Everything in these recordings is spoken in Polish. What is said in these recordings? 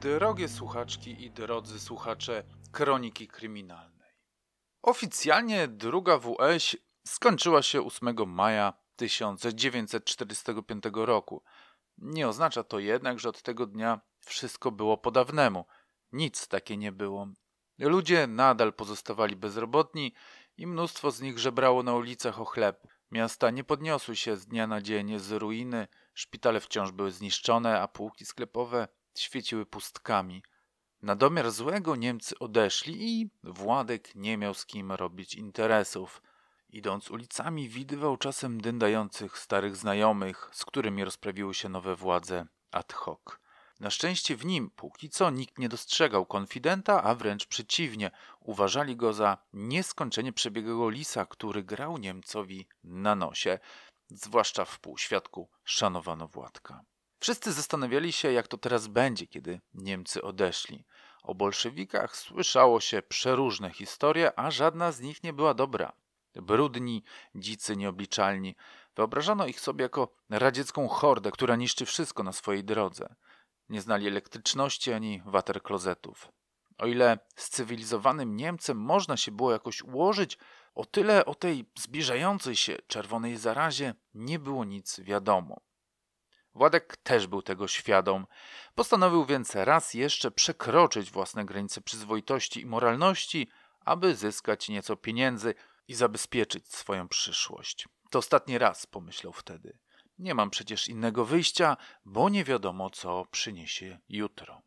Drogie słuchaczki i drodzy słuchacze Kroniki Kryminalnej. Oficjalnie druga WS skończyła się 8 maja 1945 roku. Nie oznacza to jednak, że od tego dnia wszystko było po dawnemu. Nic takie nie było. Ludzie nadal pozostawali bezrobotni i mnóstwo z nich żebrało na ulicach o chleb. Miasta nie podniosły się z dnia na dzień z ruiny, szpitale wciąż były zniszczone, a półki sklepowe świeciły pustkami. Na domiar złego Niemcy odeszli i Władek nie miał z kim robić interesów. Idąc ulicami widywał czasem dyndających starych znajomych, z którymi rozprawiły się nowe władze ad hoc. Na szczęście w nim póki co nikt nie dostrzegał konfidenta, a wręcz przeciwnie, uważali go za nieskończenie przebiegłego lisa, który grał Niemcowi na nosie, zwłaszcza w półświadku szanowano Władka. Wszyscy zastanawiali się, jak to teraz będzie, kiedy Niemcy odeszli. O bolszewikach słyszało się przeróżne historie, a żadna z nich nie była dobra. Brudni, dzicy, nieobliczalni. Wyobrażano ich sobie jako radziecką hordę, która niszczy wszystko na swojej drodze. Nie znali elektryczności ani water klozetów. O ile z cywilizowanym Niemcem można się było jakoś ułożyć, o tyle o tej zbliżającej się czerwonej zarazie nie było nic wiadomo. Władek też był tego świadom. Postanowił więc raz jeszcze przekroczyć własne granice przyzwoitości i moralności, aby zyskać nieco pieniędzy i zabezpieczyć swoją przyszłość. To ostatni raz, pomyślał wtedy. Nie mam przecież innego wyjścia, bo nie wiadomo, co przyniesie jutro.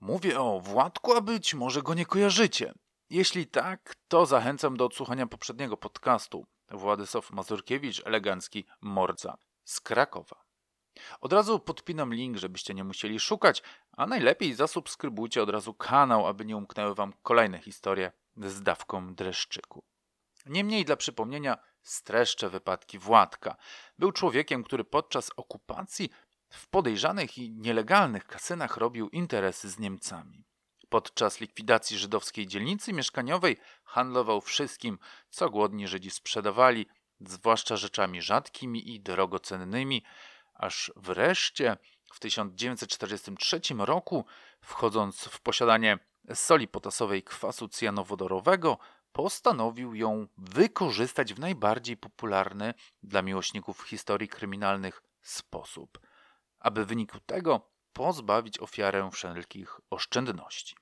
Mówię o Władku, a być może go nie kojarzycie. Jeśli tak, to zachęcam do odsłuchania poprzedniego podcastu. Władysław Mazurkiewicz, elegancki morca z Krakowa. Od razu podpinam link, żebyście nie musieli szukać, a najlepiej zasubskrybujcie od razu kanał, aby nie umknęły wam kolejne historie z dawką dreszczyku. Niemniej dla przypomnienia streszczę wypadki Władka. Był człowiekiem, który podczas okupacji w podejrzanych i nielegalnych kasynach robił interesy z Niemcami. Podczas likwidacji żydowskiej dzielnicy mieszkaniowej handlował wszystkim, co głodni Żydzi sprzedawali, zwłaszcza rzeczami rzadkimi i drogocennymi, aż wreszcie w 1943 roku, wchodząc w posiadanie soli potasowej kwasu cyjanowodorowego, postanowił ją wykorzystać w najbardziej popularny dla miłośników historii kryminalnych sposób, aby w wyniku tego pozbawić ofiarę wszelkich oszczędności.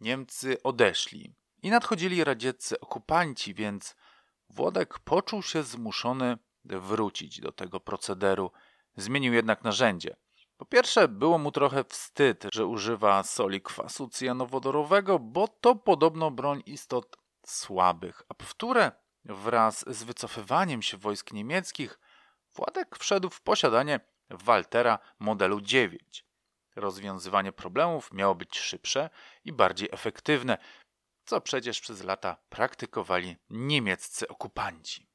Niemcy odeszli i nadchodzili radzieccy okupanci, więc Włodek poczuł się zmuszony wrócić do tego procederu Zmienił jednak narzędzie. Po pierwsze, było mu trochę wstyd, że używa soli kwasu cyjanowodorowego, bo to podobno broń istot słabych. A po wtóre, wraz z wycofywaniem się wojsk niemieckich, Władek wszedł w posiadanie Waltera modelu 9. Rozwiązywanie problemów miało być szybsze i bardziej efektywne, co przecież przez lata praktykowali niemieccy okupanci.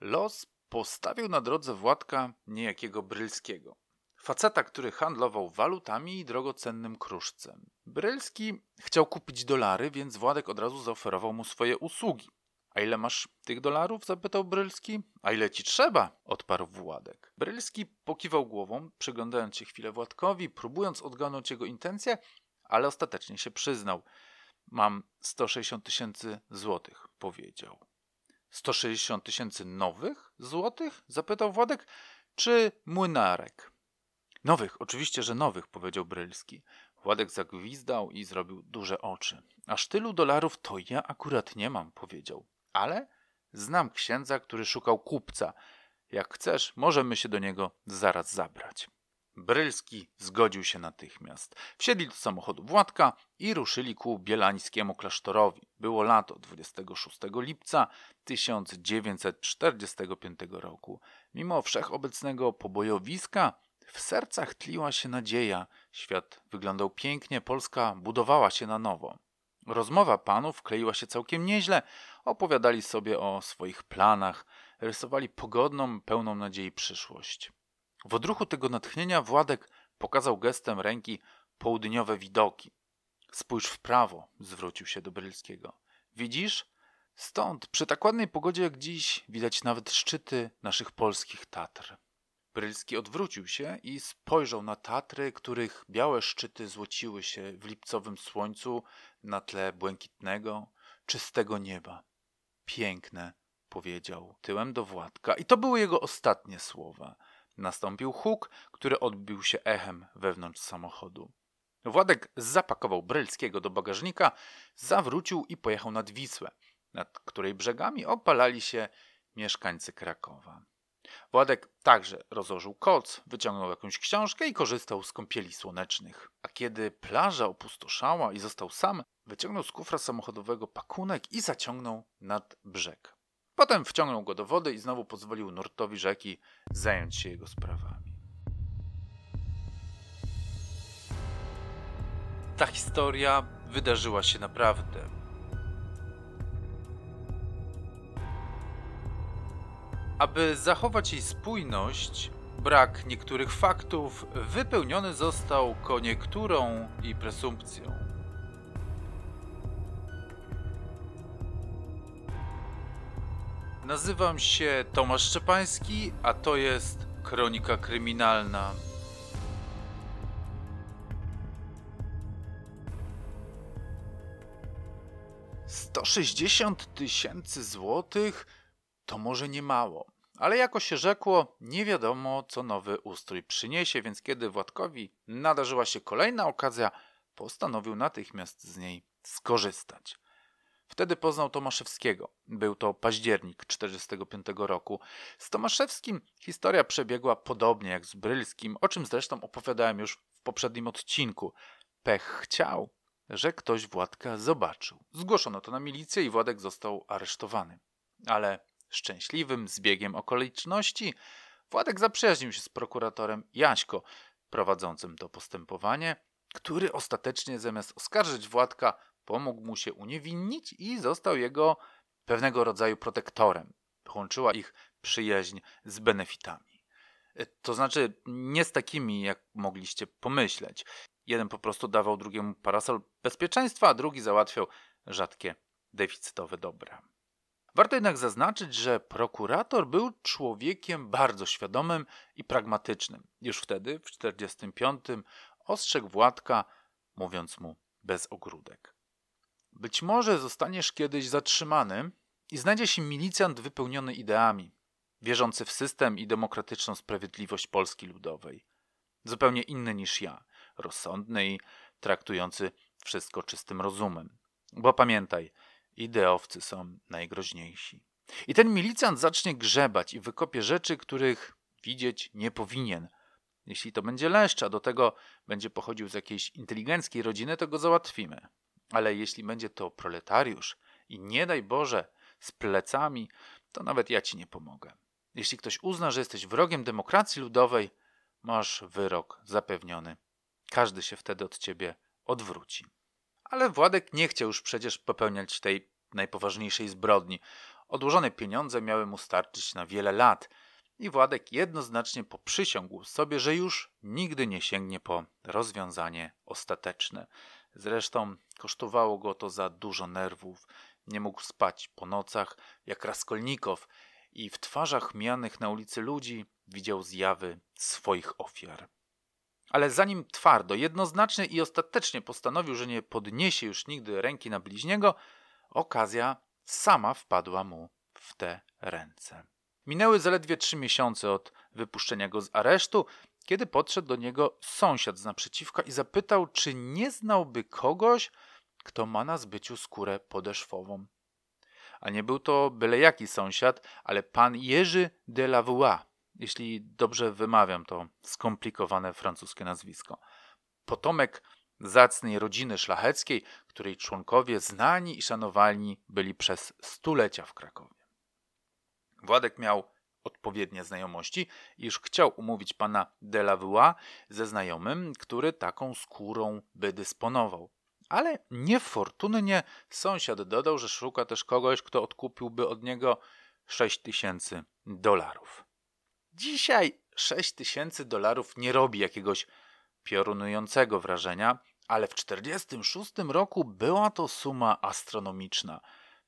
Los postawił na drodze Władka niejakiego Brylskiego. Faceta, który handlował walutami i drogocennym kruszcem. Brylski chciał kupić dolary, więc Władek od razu zaoferował mu swoje usługi. A ile masz tych dolarów? zapytał Brylski. A ile ci trzeba? odparł Władek. Brylski pokiwał głową, przyglądając się chwilę Władkowi, próbując odgadnąć jego intencje, ale ostatecznie się przyznał. Mam 160 tysięcy złotych, powiedział. 160 tysięcy nowych złotych? zapytał Władek. Czy młynarek? Nowych, oczywiście, że nowych, powiedział Brylski. Władek zagwizdał i zrobił duże oczy. Aż tylu dolarów to ja akurat nie mam, powiedział. Ale znam księdza, który szukał kupca. Jak chcesz, możemy się do niego zaraz zabrać. Brylski zgodził się natychmiast. Wsiedli do samochodu Władka i ruszyli ku bielańskiemu klasztorowi. Było lato 26 lipca 1945 roku. Mimo wszechobecnego pobojowiska w sercach tliła się nadzieja. Świat wyglądał pięknie, Polska budowała się na nowo. Rozmowa panów kleiła się całkiem nieźle. Opowiadali sobie o swoich planach, rysowali pogodną, pełną nadziei przyszłość. W odruchu tego natchnienia Władek pokazał gestem ręki południowe widoki. Spójrz w prawo, zwrócił się do Brylskiego. Widzisz? Stąd, przy tak ładnej pogodzie jak dziś, widać nawet szczyty naszych polskich Tatr. Brylski odwrócił się i spojrzał na Tatry, których białe szczyty złociły się w lipcowym słońcu na tle błękitnego, czystego nieba. Piękne, powiedział tyłem do Władka i to były jego ostatnie słowa. Nastąpił huk, który odbił się echem wewnątrz samochodu. Władek zapakował Brylskiego do bagażnika, zawrócił i pojechał nad Wisłę, nad której brzegami opalali się mieszkańcy Krakowa. Władek także rozłożył koc, wyciągnął jakąś książkę i korzystał z kąpieli słonecznych. A kiedy plaża opustoszała i został sam, wyciągnął z kufra samochodowego pakunek i zaciągnął nad brzeg. Potem wciągnął go do wody i znowu pozwolił nurtowi rzeki zająć się jego sprawami. Ta historia wydarzyła się naprawdę. Aby zachować jej spójność, brak niektórych faktów wypełniony został koniekturą i presumpcją. Nazywam się Tomasz Szczepański, a to jest Kronika Kryminalna. Sto sześćdziesiąt tysięcy złotych to może nie mało, ale jako się rzekło, nie wiadomo co nowy ustrój przyniesie, więc kiedy Władkowi nadarzyła się kolejna okazja, postanowił natychmiast z niej skorzystać. Wtedy poznał Tomaszewskiego. Był to październik 1945 roku. Z Tomaszewskim historia przebiegła podobnie jak z Brylskim, o czym zresztą opowiadałem już w poprzednim odcinku. Pech chciał, że ktoś Władka zobaczył. Zgłoszono to na milicję i Władek został aresztowany. Ale szczęśliwym zbiegiem okoliczności Władek zaprzyjaźnił się z prokuratorem Jaśko, prowadzącym to postępowanie, który ostatecznie zamiast oskarżyć Władka pomógł mu się uniewinnić i został jego pewnego rodzaju protektorem. Łączyła ich przyjaźń z benefitami. E, to znaczy, nie z takimi, jak mogliście pomyśleć. Jeden po prostu dawał drugiemu parasol bezpieczeństwa, a drugi załatwiał rzadkie deficytowe dobra. Warto jednak zaznaczyć, że prokurator był człowiekiem bardzo świadomym i pragmatycznym. Już wtedy, w 1945, ostrzegł Władka, mówiąc mu bez ogródek. Być może zostaniesz kiedyś zatrzymany i znajdzie się milicjant wypełniony ideami, wierzący w system i demokratyczną sprawiedliwość Polski Ludowej. Zupełnie inny niż ja, rozsądny i traktujący wszystko czystym rozumem. Bo pamiętaj, ideowcy są najgroźniejsi. I ten milicjant zacznie grzebać i wykopie rzeczy, których widzieć nie powinien. Jeśli to będzie leszcz, a do tego będzie pochodził z jakiejś inteligenckiej rodziny, to go załatwimy. Ale jeśli będzie to proletariusz i nie daj Boże z plecami, to nawet ja ci nie pomogę. Jeśli ktoś uzna, że jesteś wrogiem demokracji ludowej, masz wyrok zapewniony. Każdy się wtedy od ciebie odwróci. Ale Władek nie chciał już przecież popełniać tej najpoważniejszej zbrodni. Odłożone pieniądze miały mu starczyć na wiele lat i Władek jednoznacznie poprzysiągł sobie, że już nigdy nie sięgnie po rozwiązanie ostateczne. Zresztą kosztowało go to za dużo nerwów. Nie mógł spać po nocach jak Raskolnikow i w twarzach mianych na ulicy ludzi widział zjawy swoich ofiar. Ale zanim twardo, jednoznacznie i ostatecznie postanowił, że nie podniesie już nigdy ręki na bliźniego, okazja sama wpadła mu w te ręce. Minęły zaledwie trzy miesiące od wypuszczenia go z aresztu, kiedy podszedł do niego sąsiad z naprzeciwka i zapytał, czy nie znałby kogoś, kto ma na zbyciu skórę podeszwową. A nie był to byle jaki sąsiad, ale pan Jerzy de Lavoie, jeśli dobrze wymawiam to skomplikowane francuskie nazwisko. Potomek zacnej rodziny szlacheckiej, której członkowie znani i szanowani byli przez stulecia w Krakowie. Władek miał odpowiednie znajomości, iż chciał umówić pana Delavua ze znajomym, który taką skórą by dysponował. Ale niefortunnie sąsiad dodał, że szuka też kogoś, kto odkupiłby od niego 6 tysięcy dolarów. Dzisiaj 6 tysięcy dolarów nie robi jakiegoś piorunującego wrażenia, ale w 1946 roku była to suma astronomiczna.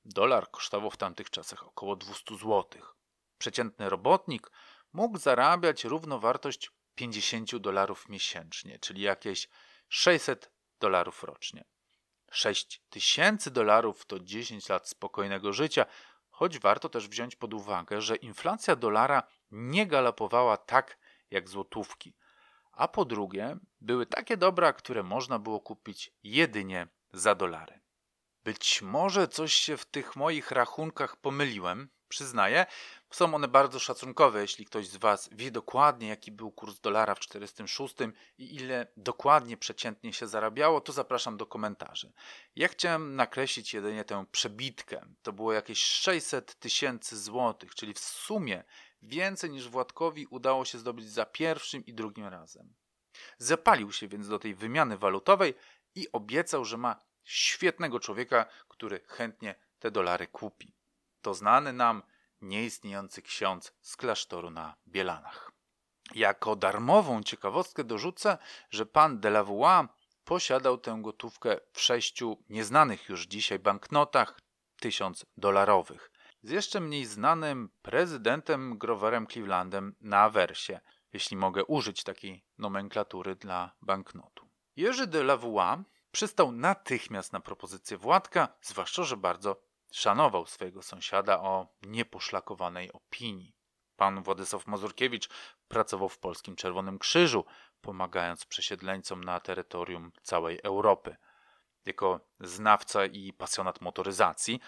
Dolar kosztował w tamtych czasach około 200 złotych. Przeciętny robotnik mógł zarabiać równowartość 50 dolarów miesięcznie, czyli jakieś 600 dolarów rocznie. 6 tysięcy dolarów to 10 lat spokojnego życia, choć warto też wziąć pod uwagę, że inflacja dolara nie galopowała tak jak złotówki. A po drugie, były takie dobra, które można było kupić jedynie za dolary. Być może coś się w tych moich rachunkach pomyliłem, przyznaję. Są one bardzo szacunkowe, jeśli ktoś z Was wie dokładnie, jaki był kurs dolara w 46 i ile dokładnie przeciętnie się zarabiało, to zapraszam do komentarzy. Ja chciałem nakreślić jedynie tę przebitkę. To było jakieś 600 tysięcy złotych, czyli w sumie więcej niż Władkowi udało się zdobyć za pierwszym i drugim razem. Zapalił się więc do tej wymiany walutowej i obiecał, że ma świetnego człowieka, który chętnie te dolary kupi. To znany nam nieistniejący ksiądz z klasztoru na Bielanach. Jako darmową ciekawostkę dorzucę, że pan Delavouis posiadał tę gotówkę w sześciu nieznanych już dzisiaj banknotach tysiąc dolarowych z jeszcze mniej znanym prezydentem Groverem Clevelandem na awersie, jeśli mogę użyć takiej nomenklatury dla banknotu. Jerzy de Lavouis przystał natychmiast na propozycję Władka, zwłaszcza, że bardzo szanował swojego sąsiada o nieposzlakowanej opinii. Pan Władysław Mazurkiewicz pracował w Polskim Czerwonym Krzyżu, pomagając przesiedleńcom na terytorium całej Europy. Jako znawca i pasjonat motoryzacji,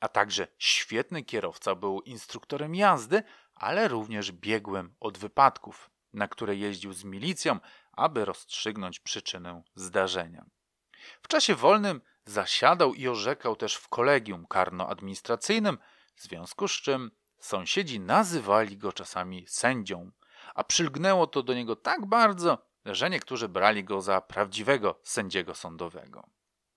a także świetny kierowca, był instruktorem jazdy, ale również biegłym od wypadków, na które jeździł z milicją, aby rozstrzygnąć przyczynę zdarzenia. W czasie wolnym zasiadał i orzekał też w kolegium karno-administracyjnym, w związku z czym sąsiedzi nazywali go czasami sędzią, a przylgnęło to do niego tak bardzo, że niektórzy brali go za prawdziwego sędziego sądowego.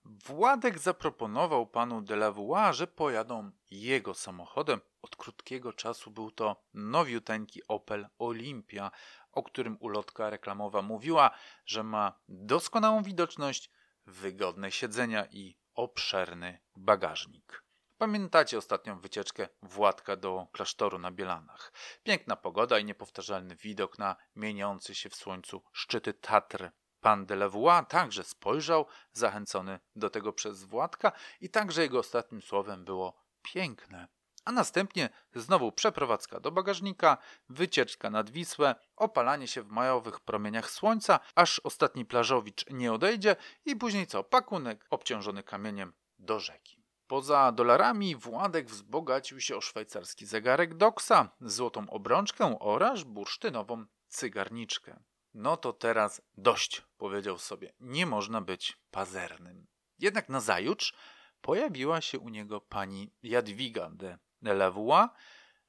Władek zaproponował panu Delavouis, że pojadą jego samochodem. Od krótkiego czasu był to nowiuteńki Opel Olympia, o którym ulotka reklamowa mówiła, że ma doskonałą widoczność, wygodne siedzenia i obszerny bagażnik. Pamiętacie ostatnią wycieczkę Władka do klasztoru na Bielanach. Piękna pogoda i niepowtarzalny widok na mieniący się w słońcu szczyty Tatr. Pan de także spojrzał, zachęcony do tego przez Władka i także jego ostatnim słowem było piękne. A następnie znowu przeprowadzka do bagażnika, wycieczka nad Wisłę, opalanie się w majowych promieniach słońca, aż ostatni plażowicz nie odejdzie i później co? Pakunek obciążony kamieniem do rzeki. Poza dolarami Władek wzbogacił się o szwajcarski zegarek Doxa, złotą obrączkę oraz bursztynową cygarniczkę. No to teraz dość, powiedział sobie. Nie można być pazernym. Jednak nazajutrz pojawiła się u niego pani Jadwiga de Lavouis,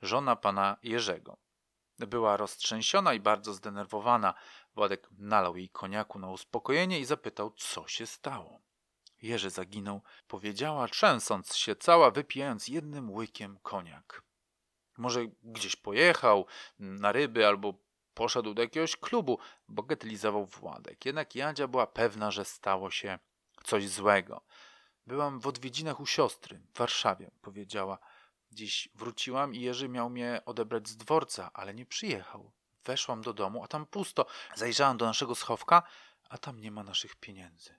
żona pana Jerzego. Była roztrzęsiona i bardzo zdenerwowana. Władek nalał jej koniaku na uspokojenie i zapytał, co się stało. Jerzy zaginął, powiedziała, trzęsąc się cała, wypijając jednym łykiem koniak. Może gdzieś pojechał na ryby albo poszedł do jakiegoś klubu, bagatelizował Władek. Jednak Jadzia była pewna, że stało się coś złego. Byłam w odwiedzinach u siostry w Warszawie, powiedziała. Dziś wróciłam i Jerzy miał mnie odebrać z dworca, ale nie przyjechał. Weszłam do domu, a tam pusto. Zajrzałam do naszego schowka, a tam nie ma naszych pieniędzy.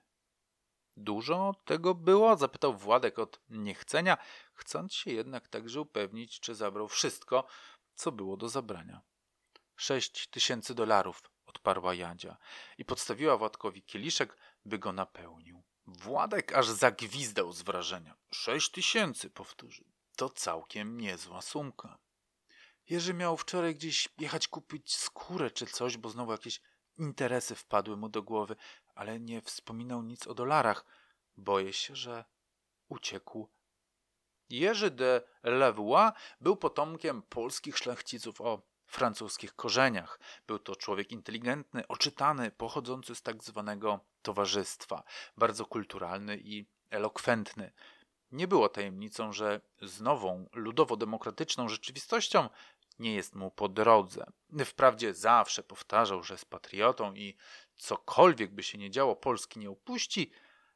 Dużo tego było? zapytał Władek od niechcenia, chcąc się jednak także upewnić, czy zabrał wszystko, co było do zabrania. Sześć tysięcy dolarów, odparła Jadzia i podstawiła Władkowi kieliszek, by go napełnił. Władek aż zagwizdał z wrażenia. Sześć tysięcy, powtórzył. To całkiem niezła sumka. Jerzy miał wczoraj gdzieś jechać kupić skórę czy coś, bo znowu jakieś interesy wpadły mu do głowy, ale nie wspominał nic o dolarach. Boję się, że uciekł. Jerzy de Lavouis był potomkiem polskich szlachciców o francuskich korzeniach. Był to człowiek inteligentny, oczytany, pochodzący z tak zwanego towarzystwa, bardzo kulturalny i elokwentny. Nie było tajemnicą, że z nową, ludowo-demokratyczną rzeczywistością nie jest mu po drodze. Wprawdzie zawsze powtarzał, że jest patriotą i cokolwiek by się nie działo, Polski nie upuści,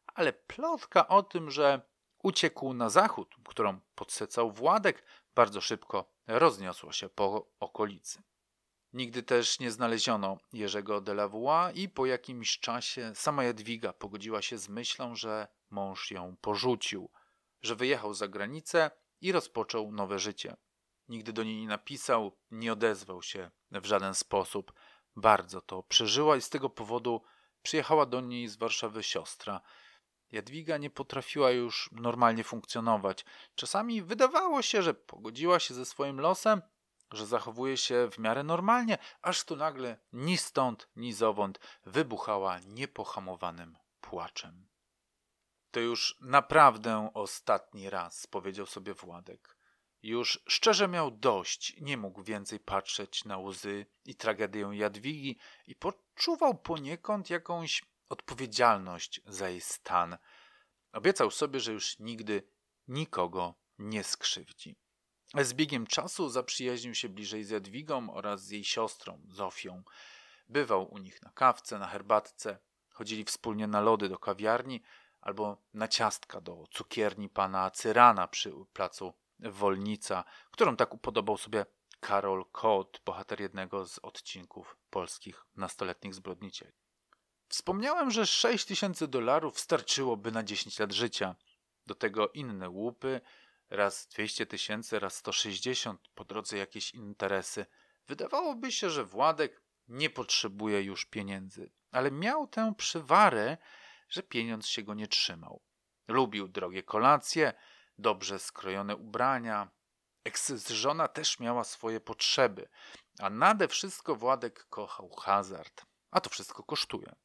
ale plotka o tym, że uciekł na zachód, którą podsycał Władek, bardzo szybko rozniosło się po okolicy. Nigdy też nie znaleziono Jerzego de la Voix i po jakimś czasie sama Jadwiga pogodziła się z myślą, że mąż ją porzucił, że wyjechał za granicę i rozpoczął nowe życie. Nigdy do niej nie napisał, nie odezwał się w żaden sposób. Bardzo to przeżyła i z tego powodu przyjechała do niej z Warszawy siostra. Jadwiga nie potrafiła już normalnie funkcjonować. Czasami wydawało się, że pogodziła się ze swoim losem, że zachowuje się w miarę normalnie, aż tu nagle ni stąd, ni zowąd wybuchała niepohamowanym płaczem. To już naprawdę ostatni raz, powiedział sobie Władek. Już szczerze miał dość, nie mógł więcej patrzeć na łzy i tragedię Jadwigi i poczuwał poniekąd jakąś odpowiedzialność za jej stan. Obiecał sobie, że już nigdy nikogo nie skrzywdzi. Z biegiem czasu zaprzyjaźnił się bliżej z Jadwigą oraz z jej siostrą, Zofią. Bywał u nich na kawce, na herbatce, chodzili wspólnie na lody do kawiarni albo na ciastka do cukierni pana Cyrana przy placu Wolnica, którą tak upodobał sobie Karol Kot, bohater jednego z odcinków polskich nastoletnich zbrodnicie. Wspomniałem, że 6 tysięcy dolarów starczyłoby na 10 lat życia. Do tego inne łupy, raz 200 tysięcy, raz 160, po drodze jakieś interesy. Wydawałoby się, że Władek nie potrzebuje już pieniędzy, ale miał tę przywarę, że pieniądz się go nie trzymał. Lubił drogie kolacje, dobrze skrojone ubrania. Eks-żona też miała swoje potrzeby, a nade wszystko Władek kochał hazard, a to wszystko kosztuje.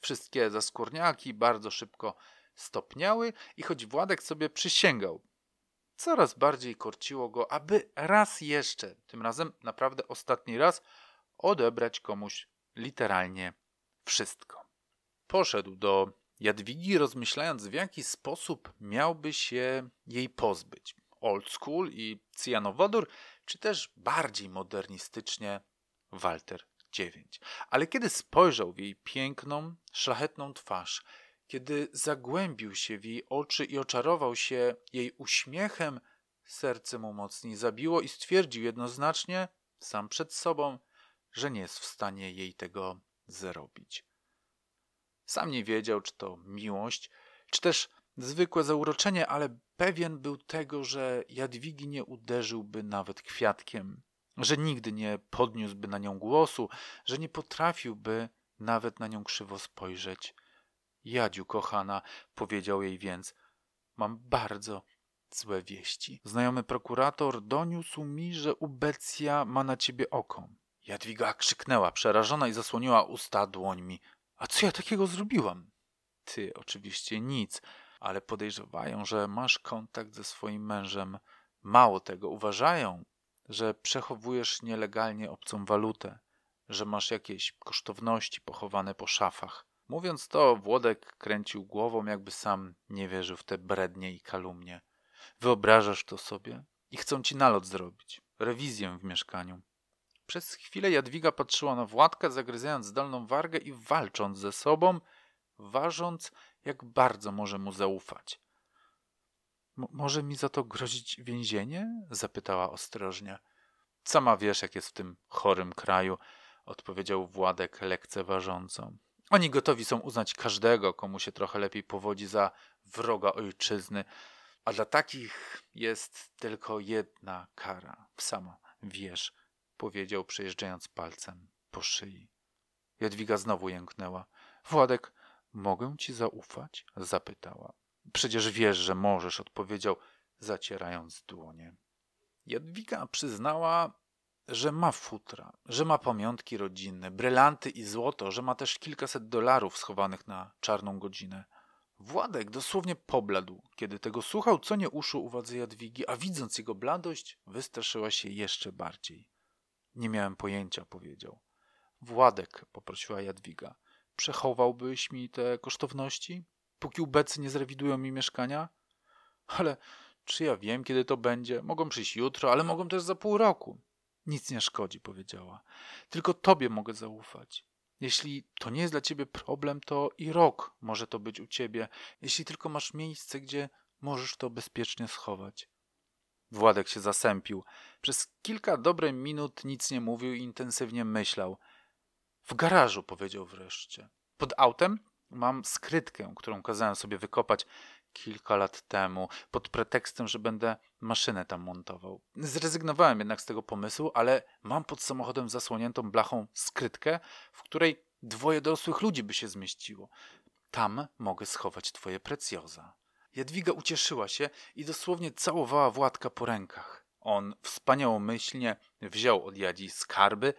Wszystkie zaskórniaki bardzo szybko stopniały i choć Władek sobie przysięgał, coraz bardziej korciło go, aby raz jeszcze, tym razem naprawdę ostatni raz, odebrać komuś literalnie wszystko. Poszedł do Jadwigi, rozmyślając w jaki sposób miałby się jej pozbyć. Old school i cyjanowodór, czy też bardziej modernistycznie Walter IX. Ale kiedy spojrzał w jej piękną, szlachetną twarz, kiedy zagłębił się w jej oczy i oczarował się jej uśmiechem, serce mu mocniej zabiło i stwierdził jednoznacznie, sam przed sobą, że nie jest w stanie jej tego zrobić. Sam nie wiedział, czy to miłość, czy też zwykłe zauroczenie, ale pewien był tego, że Jadwigi nie uderzyłby nawet kwiatkiem, że nigdy nie podniósłby na nią głosu, że nie potrafiłby nawet na nią krzywo spojrzeć. Jadziu, kochana, powiedział jej więc, mam bardzo złe wieści. Znajomy prokurator doniósł mi, że Ubecja ma na ciebie oko. Jadwiga krzyknęła, przerażona i zasłoniła usta dłońmi. A co ja takiego zrobiłam? Ty oczywiście nic, ale podejrzewają, że masz kontakt ze swoim mężem. Mało tego, uważają, że przechowujesz nielegalnie obcą walutę, że masz jakieś kosztowności pochowane po szafach. Mówiąc to, Włodek kręcił głową, jakby sam nie wierzył w te brednie i kalumnie. Wyobrażasz to sobie? I chcą ci nalot zrobić, rewizję w mieszkaniu. Przez chwilę Jadwiga patrzyła na Władka, zagryzając dolną wargę i walcząc ze sobą, ważąc, jak bardzo może mu zaufać. może mi za to grozić więzienie? zapytała ostrożnie. Sama wiesz, jak jest w tym chorym kraju, odpowiedział Władek lekceważąco. Oni gotowi są uznać każdego, komu się trochę lepiej powodzi za wroga ojczyzny, a dla takich jest tylko jedna kara. Sama wiesz, powiedział przejeżdżając palcem po szyi. Jadwiga znowu jęknęła. Władek, mogę ci zaufać? zapytała. Przecież wiesz, że możesz, odpowiedział, zacierając dłonie. Jadwiga przyznała, że ma futra, że ma pamiątki rodzinne, brylanty i złoto, że ma też kilkaset dolarów schowanych na czarną godzinę. Władek dosłownie pobladł, kiedy tego słuchał, co nie uszył uwadze Jadwigi, a widząc jego bladość, wystraszyła się jeszcze bardziej. Nie miałem pojęcia, powiedział. Władek, poprosiła Jadwiga, przechowałbyś mi te kosztowności, póki ubecy nie zrewidują mi mieszkania? Ale czy ja wiem, kiedy to będzie? Mogą przyjść jutro, ale mogą też za pół roku. Nic nie szkodzi, powiedziała. Tylko tobie mogę zaufać. Jeśli to nie jest dla ciebie problem, to i rok może to być u ciebie, jeśli tylko masz miejsce, gdzie możesz to bezpiecznie schować. Władek się zasępił. Przez kilka dobrych minut nic nie mówił i intensywnie myślał. W garażu, powiedział wreszcie. Pod autem mam skrytkę, którą kazałem sobie wykopać kilka lat temu, pod pretekstem, że będę maszynę tam montował. Zrezygnowałem jednak z tego pomysłu, ale mam pod samochodem zasłoniętą blachą skrytkę, w której dwoje dorosłych ludzi by się zmieściło. Tam mogę schować twoje precjoza. Jadwiga ucieszyła się i dosłownie całowała Władka po rękach. On wspaniałomyślnie wziął od Jadzi skarby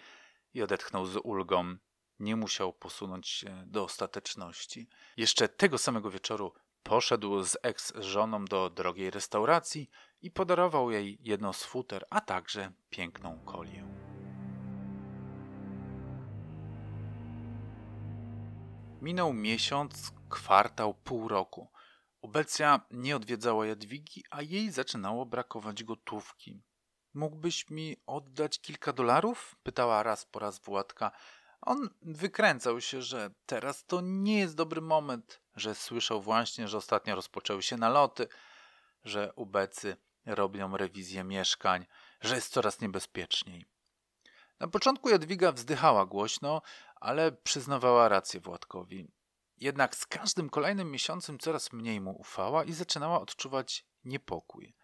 i odetchnął z ulgą. Nie musiał posunąć się do ostateczności. Jeszcze tego samego wieczoru poszedł z eks-żoną do drogiej restauracji i podarował jej jedno z futer, a także piękną kolię. Minął miesiąc, kwartał, pół roku. Ubecja nie odwiedzała Jadwigi, a jej zaczynało brakować gotówki. Mógłbyś mi oddać kilka dolarów? pytała raz po raz Władka. On wykręcał się, że teraz to nie jest dobry moment, że słyszał właśnie, że ostatnio rozpoczęły się naloty, że ubecy robią rewizję mieszkań, że jest coraz niebezpieczniej. Na początku Jadwiga wzdychała głośno, ale przyznawała rację Władkowi. Jednak z każdym kolejnym miesiącem coraz mniej mu ufała i zaczynała odczuwać niepokój.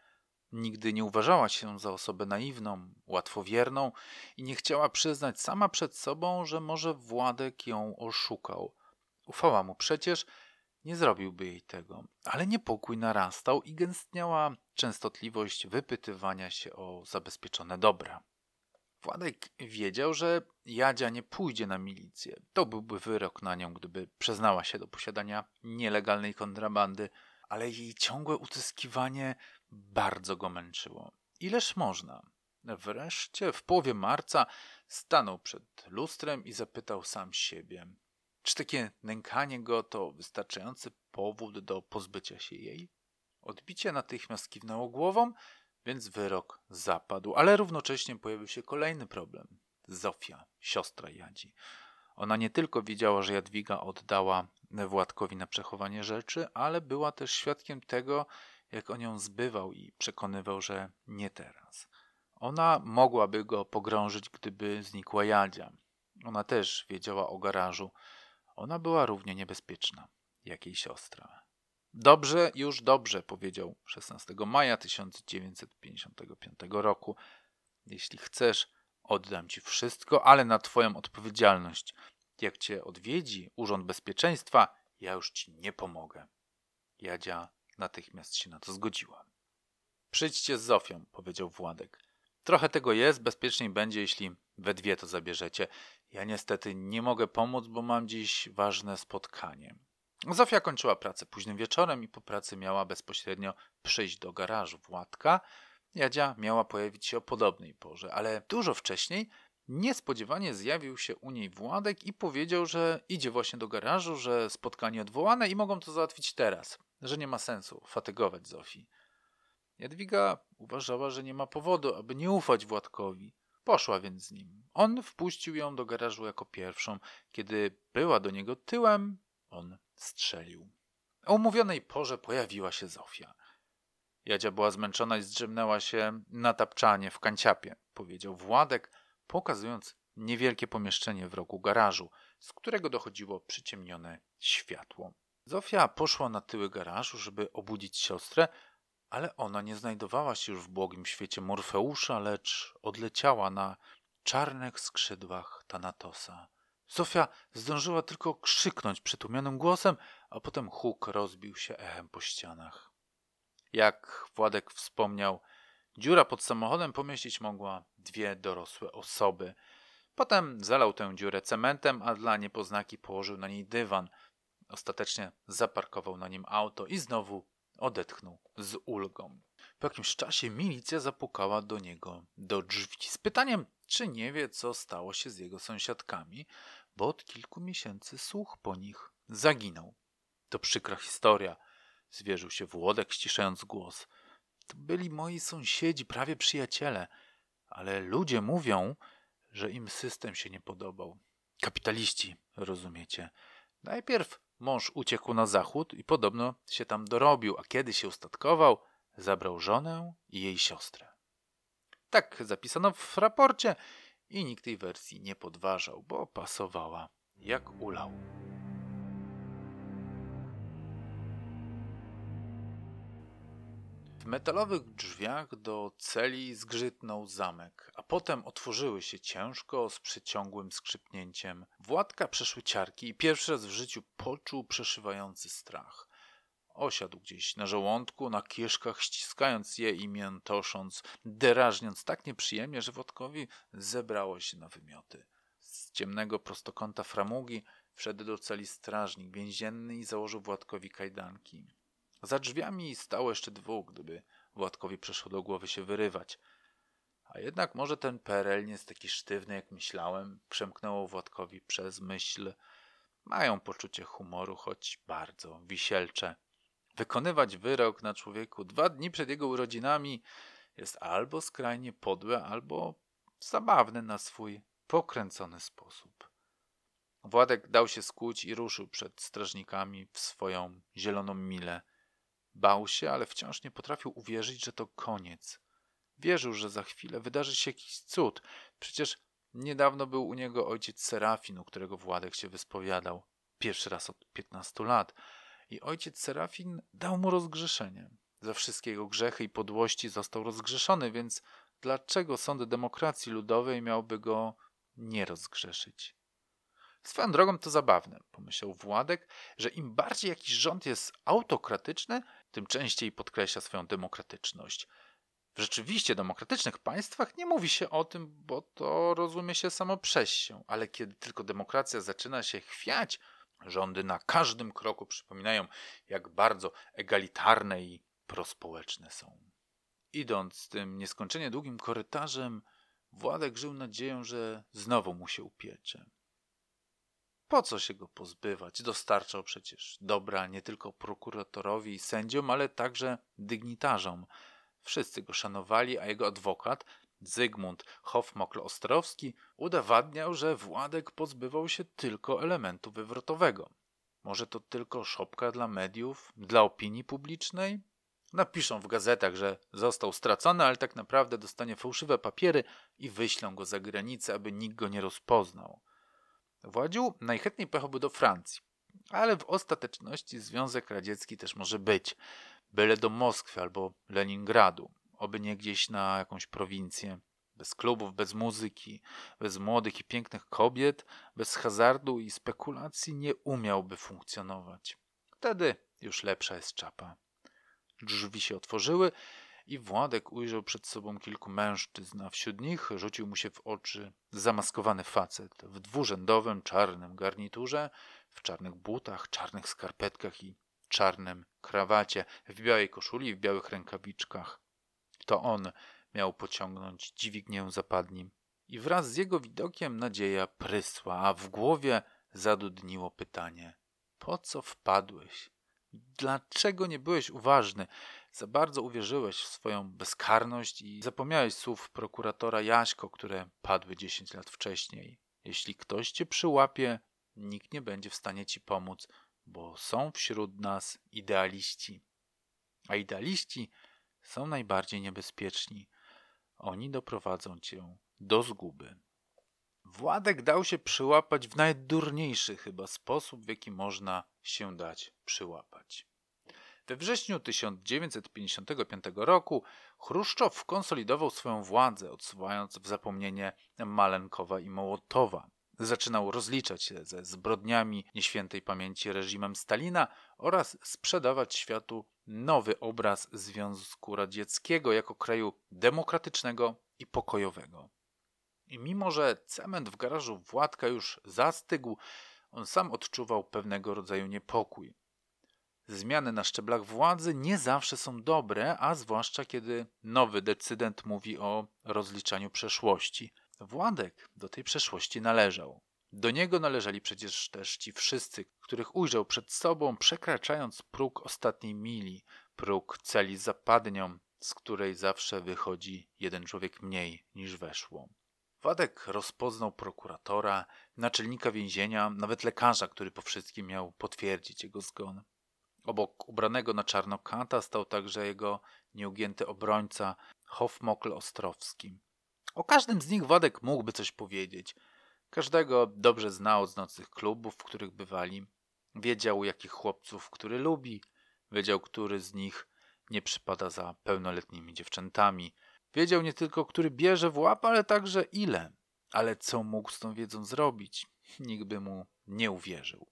Nigdy nie uważała się za osobę naiwną, łatwowierną i nie chciała przyznać sama przed sobą, że może Władek ją oszukał. Ufała mu przecież, nie zrobiłby jej tego, ale niepokój narastał i gęstniała częstotliwość wypytywania się o zabezpieczone dobra. Władek wiedział, że Jadzia nie pójdzie na milicję. To byłby wyrok na nią, gdyby przyznała się do posiadania nielegalnej kontrabandy, ale jej ciągłe utyskiwanie bardzo go męczyło. Ileż można? Wreszcie w połowie marca stanął przed lustrem i zapytał sam siebie: Czy takie nękanie go to wystarczający powód do pozbycia się jej? Odbicie natychmiast kiwnęło głową więc wyrok zapadł, ale równocześnie pojawił się kolejny problem. Zofia, siostra Jadzi. Ona nie tylko wiedziała, że Jadwiga oddała Władkowi na przechowanie rzeczy, ale była też świadkiem tego, jak on ją zbywał i przekonywał, że nie teraz. Ona mogłaby go pogrążyć, gdyby znikła Jadzia. Ona też wiedziała o garażu. Ona była równie niebezpieczna, jak jej siostra. Dobrze, już dobrze, powiedział 16 maja 1955 roku. Jeśli chcesz, oddam ci wszystko, ale na twoją odpowiedzialność. Jak cię odwiedzi Urząd Bezpieczeństwa, ja już ci nie pomogę. Jadzia natychmiast się na to zgodziła. Przyjdźcie z Zofią, powiedział Władek. Trochę tego jest, bezpieczniej będzie, jeśli we dwie to zabierzecie. Ja niestety nie mogę pomóc, bo mam dziś ważne spotkanie. Zofia kończyła pracę późnym wieczorem i po pracy miała bezpośrednio przyjść do garażu Władka. Jadzia miała pojawić się o podobnej porze, ale dużo wcześniej niespodziewanie zjawił się u niej Władek i powiedział, że idzie właśnie do garażu, że spotkanie odwołane i mogą to załatwić teraz, że nie ma sensu fatygować Zofii. Jadwiga uważała, że nie ma powodu, aby nie ufać Władkowi. Poszła więc z nim. On wpuścił ją do garażu jako pierwszą. Kiedy była do niego tyłem, on strzelił. O umówionej porze pojawiła się Zofia. Jadzia była zmęczona i zdrzemnęła się na tapczanie w kanciapie, powiedział Władek, pokazując niewielkie pomieszczenie w rogu garażu, z którego dochodziło przyciemnione światło. Zofia poszła na tyły garażu, żeby obudzić siostrę, ale ona nie znajdowała się już w błogim świecie Morfeusza, lecz odleciała na czarnych skrzydłach Tanatosa. Zofia zdążyła tylko krzyknąć przytłumionym głosem, a potem huk rozbił się echem po ścianach. Jak Władek wspomniał, dziura pod samochodem pomieścić mogła dwie dorosłe osoby. Potem zalał tę dziurę cementem, a dla niepoznaki położył na niej dywan. Ostatecznie zaparkował na nim auto i znowu odetchnął z ulgą. Po jakimś czasie milicja zapukała do niego do drzwi z pytaniem, czy nie wie, co stało się z jego sąsiadkami, bo od kilku miesięcy słuch po nich zaginął. To przykra historia, zwierzył się Włodek, ściszając głos. To byli moi sąsiedzi, prawie przyjaciele, ale ludzie mówią, że im system się nie podobał. Kapitaliści, rozumiecie. Najpierw mąż uciekł na zachód i podobno się tam dorobił, a kiedy się ustatkował, zabrał żonę i jej siostrę. Tak zapisano w raporcie i nikt tej wersji nie podważał, bo pasowała jak ulał. W metalowych drzwiach do celi zgrzytnął zamek, a potem otworzyły się ciężko z przeciągłym skrzypnięciem. Władka przeszły ciarki i pierwszy raz w życiu poczuł przeszywający strach. Osiadł gdzieś na żołądku, na kieszkach, ściskając je i miętosząc, derażniąc tak nieprzyjemnie, że Wodkowi zebrało się na wymioty. Z ciemnego prostokąta framugi wszedł do celi strażnik więzienny i założył Władkowi kajdanki. Za drzwiami stało jeszcze dwóch, gdyby Władkowi przeszło do głowy się wyrywać. A jednak może ten PRL nie jest taki sztywny, jak myślałem, przemknęło Władkowi przez myśl. Mają poczucie humoru, choć bardzo wisielcze. Wykonywać wyrok na człowieku dwa dni przed jego urodzinami jest albo skrajnie podłe, albo zabawne na swój pokręcony sposób. Władek dał się skuć i ruszył przed strażnikami w swoją zieloną milę. Bał się, ale wciąż nie potrafił uwierzyć, że to koniec. Wierzył, że za chwilę wydarzy się jakiś cud. Przecież niedawno był u niego ojciec Serafin, u którego Władek się wyspowiadał. Pierwszy raz od piętnastu lat. I ojciec Serafin dał mu rozgrzeszenie. Za wszystkie jego grzechy i podłości został rozgrzeszony, więc dlaczego sąd demokracji ludowej miałby go nie rozgrzeszyć? Swoją drogą to zabawne, pomyślał Władek, że im bardziej jakiś rząd jest autokratyczny, tym częściej podkreśla swoją demokratyczność. W rzeczywiście demokratycznych państwach nie mówi się o tym, bo to rozumie się samo przez się, ale kiedy tylko demokracja zaczyna się chwiać, rządy na każdym kroku przypominają, jak bardzo egalitarne i prospołeczne są. Idąc tym nieskończenie długim korytarzem, Władek żył nadzieją, że znowu mu się upiecze. Po co się go pozbywać? Dostarczał przecież dobra nie tylko prokuratorowi i sędziom, ale także dygnitarzom. Wszyscy go szanowali, a jego adwokat, Zygmunt Hofmokl-Ostrowski, udowadniał, że Władek pozbywał się tylko elementu wywrotowego. Może to tylko szopka dla mediów, dla opinii publicznej? Napiszą w gazetach, że został stracony, ale tak naprawdę dostanie fałszywe papiery i wyślą go za granicę, aby nikt go nie rozpoznał. Władził najchętniej pojechałby do Francji, ale w ostateczności Związek Radziecki też może być, byle do Moskwy albo Leningradu, oby nie gdzieś na jakąś prowincję. Bez klubów, bez muzyki, bez młodych i pięknych kobiet, bez hazardu i spekulacji nie umiałby funkcjonować. Wtedy już lepsza jest czapa. Drzwi się otworzyły i Władek ujrzał przed sobą kilku mężczyzn, a wśród nich rzucił mu się w oczy zamaskowany facet w dwurzędowym czarnym garniturze, w czarnych butach, czarnych skarpetkach i czarnym krawacie, w białej koszuli i w białych rękawiczkach. To on miał pociągnąć dźwignię zapadnim. I wraz z jego widokiem nadzieja prysła, a w głowie zadudniło pytanie: Po co wpadłeś? Dlaczego nie byłeś uważny? Za bardzo uwierzyłeś w swoją bezkarność i zapomniałeś słów prokuratora Jaśko, które padły 10 lat wcześniej. Jeśli ktoś cię przyłapie, nikt nie będzie w stanie ci pomóc, bo są wśród nas idealiści. A idealiści są najbardziej niebezpieczni. Oni doprowadzą cię do zguby. Władek dał się przyłapać w najdurniejszy chyba sposób, w jaki można się dać przyłapać. We wrześniu 1955 roku Chruszczow konsolidował swoją władzę, odsuwając w zapomnienie Malenkowa i Mołotowa. Zaczynał rozliczać się ze zbrodniami nieświętej pamięci reżimem Stalina oraz sprzedawać światu nowy obraz Związku Radzieckiego jako kraju demokratycznego i pokojowego. I mimo, że cement w garażu Władka już zastygł, on sam odczuwał pewnego rodzaju niepokój. Zmiany na szczeblach władzy nie zawsze są dobre, a zwłaszcza kiedy nowy decydent mówi o rozliczaniu przeszłości. Władek do tej przeszłości należał. Do niego należeli przecież też ci wszyscy, których ujrzał przed sobą, przekraczając próg ostatniej mili, próg celi zapadnią, z której zawsze wychodzi jeden człowiek mniej niż weszło. Władek rozpoznał prokuratora, naczelnika więzienia, nawet lekarza, który po wszystkim miał potwierdzić jego zgon. Obok ubranego na czarno kata stał także jego nieugięty obrońca Hofmokl Ostrowski. O każdym z nich Władek mógłby coś powiedzieć. Każdego dobrze znał z nocnych klubów, w których bywali. Wiedział, jakich chłopców który lubi, wiedział, który z nich nie przypada za pełnoletnimi dziewczętami. Wiedział nie tylko, który bierze w łap, ale także ile. Ale co mógł z tą wiedzą zrobić? Nikt by mu nie uwierzył.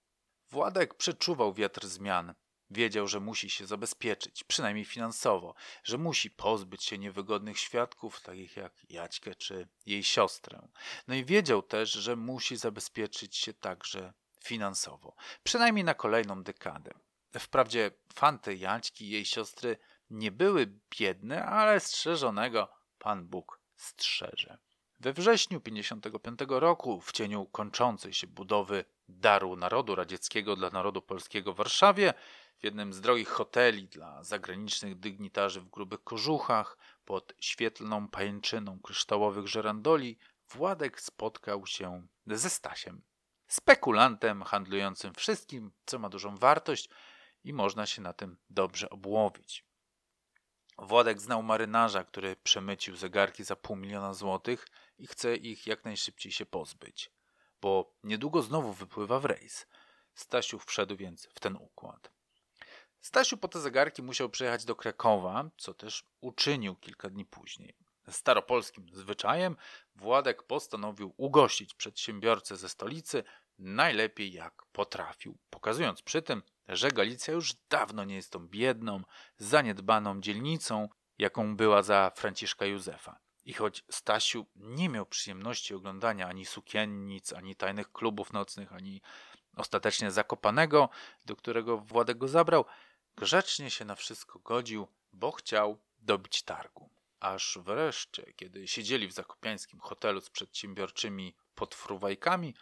Władek przeczuwał wiatr zmian. Wiedział, że musi się zabezpieczyć, przynajmniej finansowo, że musi pozbyć się niewygodnych świadków, takich jak Jaćkę czy jej siostrę. No i wiedział też, że musi zabezpieczyć się także finansowo, przynajmniej na kolejną dekadę. Wprawdzie fanty Jaćki i jej siostry nie były biedne, ale strzeżonego Pan Bóg strzeże. We wrześniu 1955 roku, w cieniu kończącej się budowy Daru Narodu Radzieckiego dla Narodu Polskiego w Warszawie, w jednym z drogich hoteli dla zagranicznych dygnitarzy w grubych kożuchach, pod świetlną pajęczyną kryształowych żerandoli, Władek spotkał się ze Stasiem, spekulantem handlującym wszystkim, co ma dużą wartość i można się na tym dobrze obłowić. Władek znał marynarza, który przemycił zegarki za pół miliona złotych i chce ich jak najszybciej się pozbyć, bo niedługo znowu wypływa w rejs. Stasiu wszedł więc w ten układ. Stasiu po te zegarki musiał przyjechać do Krakowa, co też uczynił kilka dni później. Staropolskim zwyczajem Władek postanowił ugościć przedsiębiorcę ze stolicy najlepiej jak potrafił, pokazując przy tym, że Galicja już dawno nie jest tą biedną, zaniedbaną dzielnicą, jaką była za Franciszka Józefa. I choć Stasiu nie miał przyjemności oglądania ani sukiennic, ani tajnych klubów nocnych, ani ostatecznie Zakopanego, do którego Władek go zabrał, grzecznie się na wszystko godził, bo chciał dobić targu. Aż wreszcie, kiedy siedzieli w zakopiańskim hotelu z przedsiębiorczymi podfruwajkami,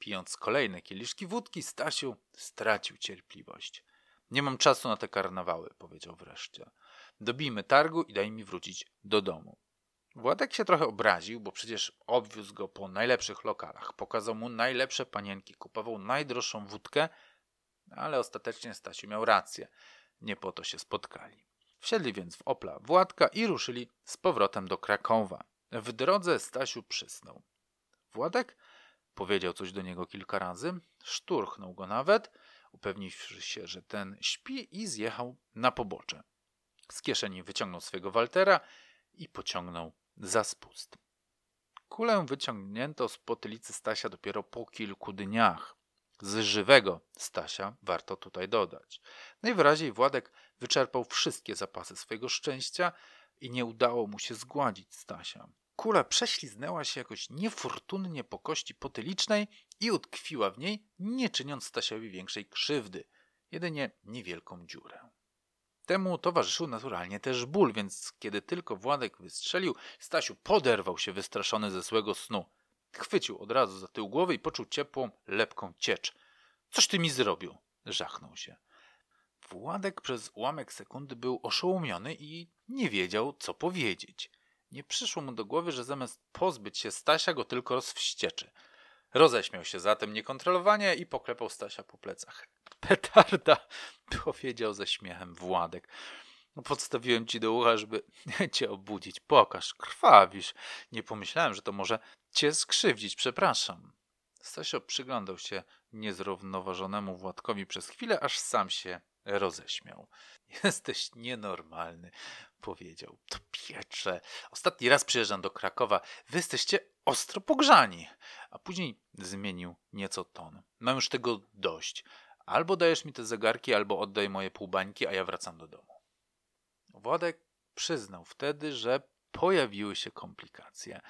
Pijąc kolejne kieliszki wódki, Stasiu stracił cierpliwość. Nie mam czasu na te karnawały, powiedział wreszcie. Dobijmy targu i daj mi wrócić do domu. Władek się trochę obraził, bo przecież obwiózł go po najlepszych lokalach. Pokazał mu najlepsze panienki, kupował najdroższą wódkę, ale ostatecznie Stasiu miał rację. Nie po to się spotkali. Wsiedli więc w Opla Władka i ruszyli z powrotem do Krakowa. W drodze Stasiu przysnął. Władek Powiedział coś do niego kilka razy, szturchnął go nawet, upewniwszy się, że ten śpi i zjechał na pobocze. Z kieszeni wyciągnął swego Waltera i pociągnął za spust. Kulę wyciągnięto z potylicy Stasia dopiero po kilku dniach. Z żywego Stasia warto tutaj dodać. Najwyraźniej Władek wyczerpał wszystkie zapasy swojego szczęścia i nie udało mu się zgładzić Stasia. Kula prześliznęła się jakoś niefortunnie po kości potylicznej i utkwiła w niej, nie czyniąc Stasiowi większej krzywdy, jedynie niewielką dziurę. Temu towarzyszył naturalnie też ból, więc kiedy tylko Władek wystrzelił, Stasiu poderwał się wystraszony ze złego snu. Chwycił od razu za tył głowy i poczuł ciepłą, lepką ciecz. Coś ty mi zrobił? Żachnął się. Władek przez ułamek sekundy był oszołomiony i nie wiedział, co powiedzieć. Nie przyszło mu do głowy, że zamiast pozbyć się Stasia, go tylko rozwścieczy. Roześmiał się zatem niekontrolowanie i poklepał Stasia po plecach. Petarda, powiedział ze śmiechem Władek. No, podstawiłem ci do ucha, żeby cię obudzić. Pokaż, krwawisz. Nie pomyślałem, że to może cię skrzywdzić. Przepraszam. Stasio przyglądał się niezrównoważonemu Władkowi przez chwilę, aż sam się roześmiał. Jesteś nienormalny, powiedział. To piecze. Ostatni raz przyjeżdżam do Krakowa. Wy jesteście ostro pogrzani. A później zmienił nieco ton. Mam już tego dość. Albo dajesz mi te zegarki, albo oddaj moje półbańki, a ja wracam do domu. Władek przyznał wtedy, że pojawiły się komplikacje.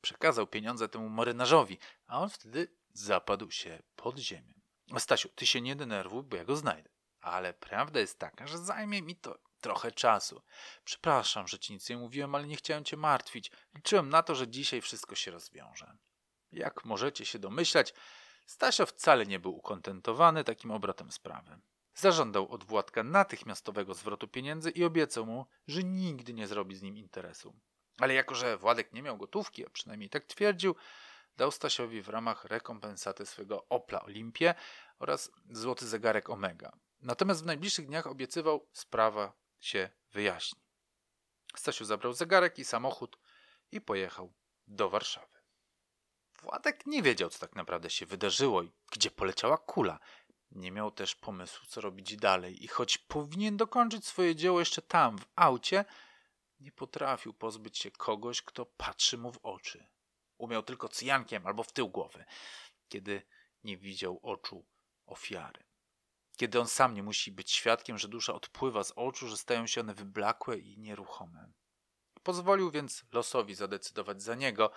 Przekazał pieniądze temu marynarzowi, a on wtedy zapadł się pod ziemię. Stasiu, ty się nie denerwuj, bo ja go znajdę. Ale prawda jest taka, że zajmie mi to trochę czasu. Przepraszam, że ci nic nie mówiłem, ale nie chciałem cię martwić. Liczyłem na to, że dzisiaj wszystko się rozwiąże. Jak możecie się domyślać, Stasio wcale nie był ukontentowany takim obrotem sprawy. Zażądał od Władka natychmiastowego zwrotu pieniędzy i obiecał mu, że nigdy nie zrobi z nim interesu. Ale jako, że Władek nie miał gotówki, a przynajmniej tak twierdził, dał Stasiowi w ramach rekompensaty swego Opla Olimpię oraz złoty zegarek Omega. Natomiast w najbliższych dniach obiecywał, sprawa się wyjaśni. Stasiu zabrał zegarek i samochód i pojechał do Warszawy. Władek nie wiedział, co tak naprawdę się wydarzyło i gdzie poleciała kula. Nie miał też pomysłu, co robić dalej, i choć powinien dokończyć swoje dzieło jeszcze tam, w aucie, nie potrafił pozbyć się kogoś, kto patrzy mu w oczy. Umiał tylko cyjankiem albo w tył głowy, kiedy nie widział oczu ofiary. Kiedy on sam nie musi być świadkiem, że dusza odpływa z oczu, że stają się one wyblakłe i nieruchome. Pozwolił więc losowi zadecydować za niego.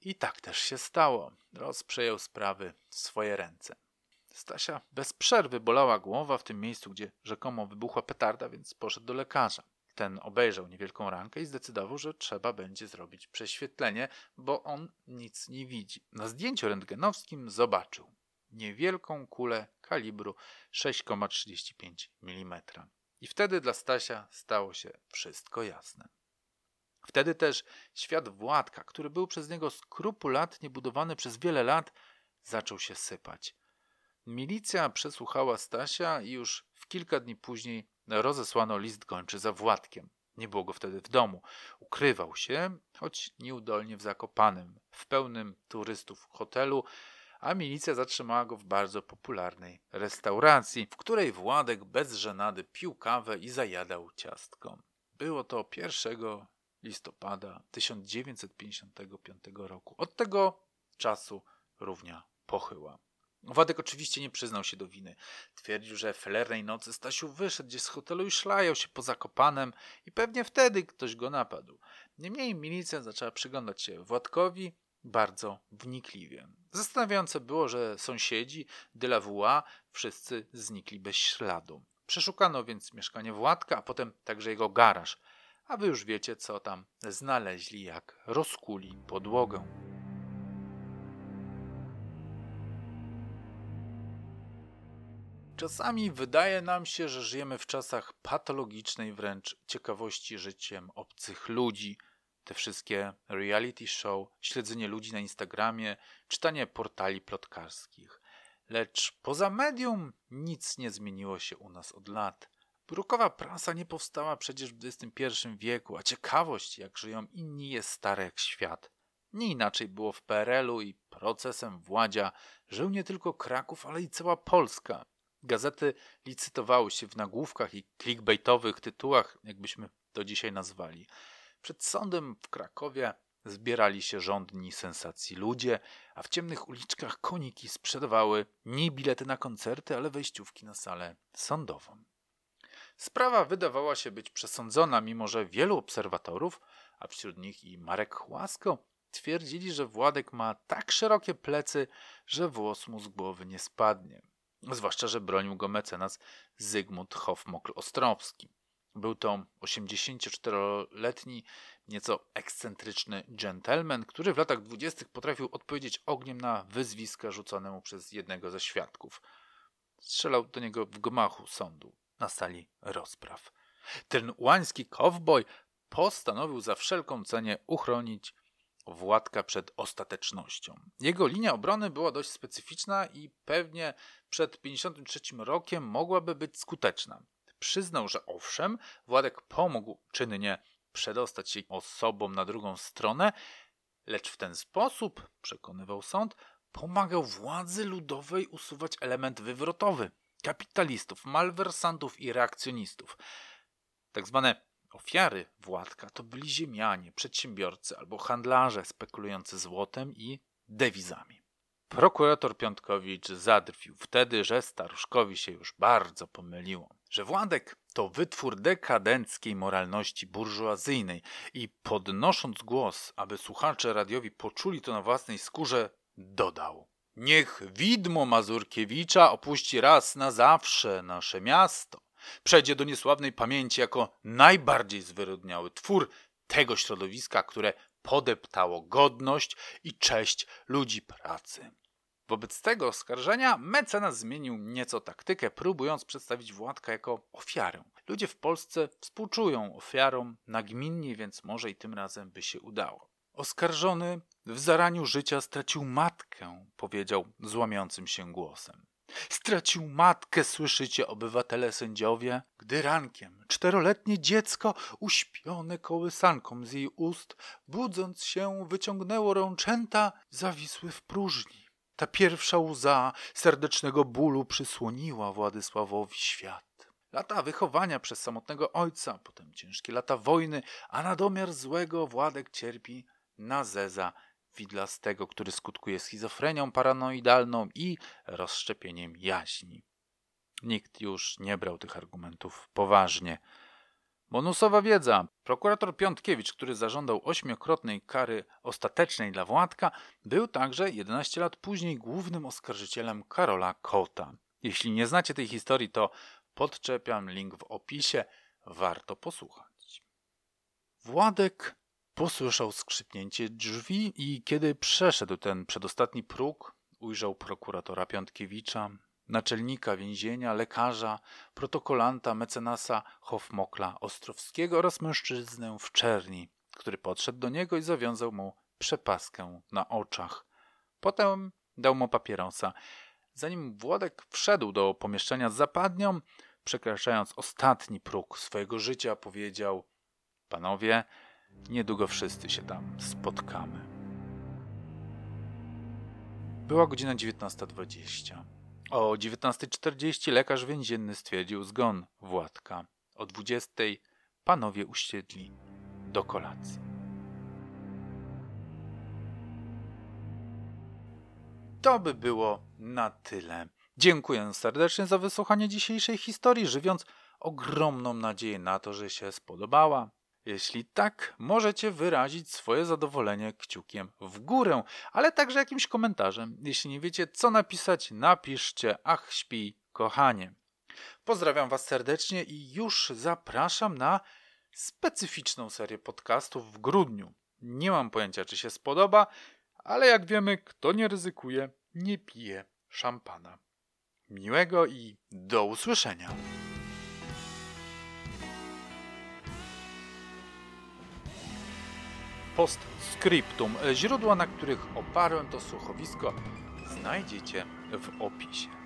I tak też się stało. Los przejął sprawy w swoje ręce. Stasia bez przerwy bolała głowa w tym miejscu, gdzie rzekomo wybuchła petarda, więc poszedł do lekarza. Ten obejrzał niewielką rankę i zdecydował, że trzeba będzie zrobić prześwietlenie, bo on nic nie widzi. Na zdjęciu rentgenowskim zobaczył niewielką kulę kalibru 6,35 mm. I wtedy dla Stasia stało się wszystko jasne. Wtedy też świat Władka, który był przez niego skrupulatnie budowany przez wiele lat, zaczął się sypać. Milicja przesłuchała Stasia i już w kilka dni później rozesłano list gończy za Władkiem. Nie było go wtedy w domu. Ukrywał się, choć nieudolnie w Zakopanem, w pełnym turystów hotelu, a milicja zatrzymała go w bardzo popularnej restauracji, w której Władek bez żenady pił kawę i zajadał ciastko. Było to 1 listopada 1955 roku. Od tego czasu równia pochyła. Władek oczywiście nie przyznał się do winy. Twierdził, że w felernej nocy Stasiu wyszedł gdzieś z hotelu i szlajał się po Zakopanem i pewnie wtedy ktoś go napadł. Niemniej milicja zaczęła przyglądać się Władkowi bardzo wnikliwie. Zastanawiające było, że sąsiedzi Voix wszyscy znikli bez śladu. Przeszukano więc mieszkanie Władka, a potem także jego garaż, a wy już wiecie, co tam znaleźli, jak rozkuli podłogę. Czasami wydaje nam się, że żyjemy w czasach patologicznej wręcz ciekawości życiem obcych ludzi. Te wszystkie reality show, śledzenie ludzi na Instagramie, czytanie portali plotkarskich. Lecz poza medium nic nie zmieniło się u nas od lat. Brukowa prasa nie powstała przecież w XXI wieku, a ciekawość, jak żyją inni, jest stara jak świat. Nie inaczej było w PRL-u i procesem Władzia żył nie tylko Kraków, ale i cała Polska. Gazety licytowały się w nagłówkach i clickbaitowych tytułach, jakbyśmy to dzisiaj nazwali. Przed sądem w Krakowie zbierali się rządni sensacji ludzie, a w ciemnych uliczkach koniki sprzedawały nie bilety na koncerty, ale wejściówki na salę sądową. Sprawa wydawała się być przesądzona, mimo że wielu obserwatorów, a wśród nich i Marek Łasko, twierdzili, że Władek ma tak szerokie plecy, że włos mu z głowy nie spadnie. Zwłaszcza, że bronił go mecenas Zygmunt Hofmokl-Ostrowski. Był to 84-letni, nieco ekscentryczny gentleman, który w latach dwudziestych potrafił odpowiedzieć ogniem na wyzwiska rzucone mu przez jednego ze świadków. Strzelał do niego w gmachu sądu, na sali rozpraw. Ten łański cowboy postanowił za wszelką cenę uchronić Władka przed ostatecznością. Jego linia obrony była dość specyficzna i pewnie przed 53 rokiem mogłaby być skuteczna. Przyznał, że owszem, Władek pomógł czynnie przedostać się osobom na drugą stronę, lecz w ten sposób, przekonywał sąd, pomagał władzy ludowej usuwać element wywrotowy kapitalistów, malwersantów i reakcjonistów. Tak zwane Ofiary Władka to byli ziemianie, przedsiębiorcy albo handlarze spekulujący złotem i dewizami. Prokurator Piątkowicz zadrwił wtedy, że staruszkowi się już bardzo pomyliło, że Władek to wytwór dekadenckiej moralności burżuazyjnej i podnosząc głos, aby słuchacze radiowi poczuli to na własnej skórze, dodał Niech widmo Mazurkiewicza opuści raz na zawsze nasze miasto przejdzie do niesławnej pamięci jako najbardziej zwyrodniały twór tego środowiska, które podeptało godność i cześć ludzi pracy. Wobec tego oskarżenia mecenas zmienił nieco taktykę, próbując przedstawić Władka jako ofiarę. Ludzie w Polsce współczują ofiarom nagminnie, więc może i tym razem by się udało. Oskarżony w zaraniu życia stracił matkę, powiedział złamiącym się głosem. Stracił matkę, słyszycie, obywatele sędziowie, gdy rankiem czteroletnie dziecko, uśpione kołysanką z jej ust, budząc się, wyciągnęło rączęta, zawisły w próżni. Ta pierwsza łza serdecznego bólu przysłoniła Władysławowi świat. Lata wychowania przez samotnego ojca, potem ciężkie lata wojny, a na domiar złego Władek cierpi na zeza widlastego, który skutkuje schizofrenią paranoidalną i rozszczepieniem jaźni. Nikt już nie brał tych argumentów poważnie. Bonusowa wiedza. Prokurator Piątkiewicz, który zażądał ośmiokrotnej kary ostatecznej dla Władka, był także 11 lat później głównym oskarżycielem Karola Kota. Jeśli nie znacie tej historii, to podczepiam link w opisie. Warto posłuchać. Władek posłyszał skrzypnięcie drzwi i kiedy przeszedł ten przedostatni próg, ujrzał prokuratora Piątkiewicza, naczelnika więzienia, lekarza, protokolanta, mecenasa Hofmokla Ostrowskiego oraz mężczyznę w czerni, który podszedł do niego i zawiązał mu przepaskę na oczach. Potem dał mu papierosa. Zanim Włodek wszedł do pomieszczenia z zapadnią, przekraczając ostatni próg swojego życia, powiedział: Panowie, niedługo wszyscy się tam spotkamy. Była godzina 19.20. O 19.40 lekarz więzienny stwierdził zgon Władka. O 20.00 panowie usiedli do kolacji. To by było na tyle. Dziękuję serdecznie za wysłuchanie dzisiejszej historii, żywiąc ogromną nadzieję na to, że się spodobała. Jeśli tak, możecie wyrazić swoje zadowolenie kciukiem w górę, ale także jakimś komentarzem. Jeśli nie wiecie, co napisać, napiszcie ach śpi, kochanie. Pozdrawiam Was serdecznie i już zapraszam na specyficzną serię podcastów w grudniu. Nie mam pojęcia, czy się spodoba, ale jak wiemy, kto nie ryzykuje, nie pije szampana. Miłego i do usłyszenia. Postscriptum. Źródła, na których oparłem to słuchowisko, znajdziecie w opisie.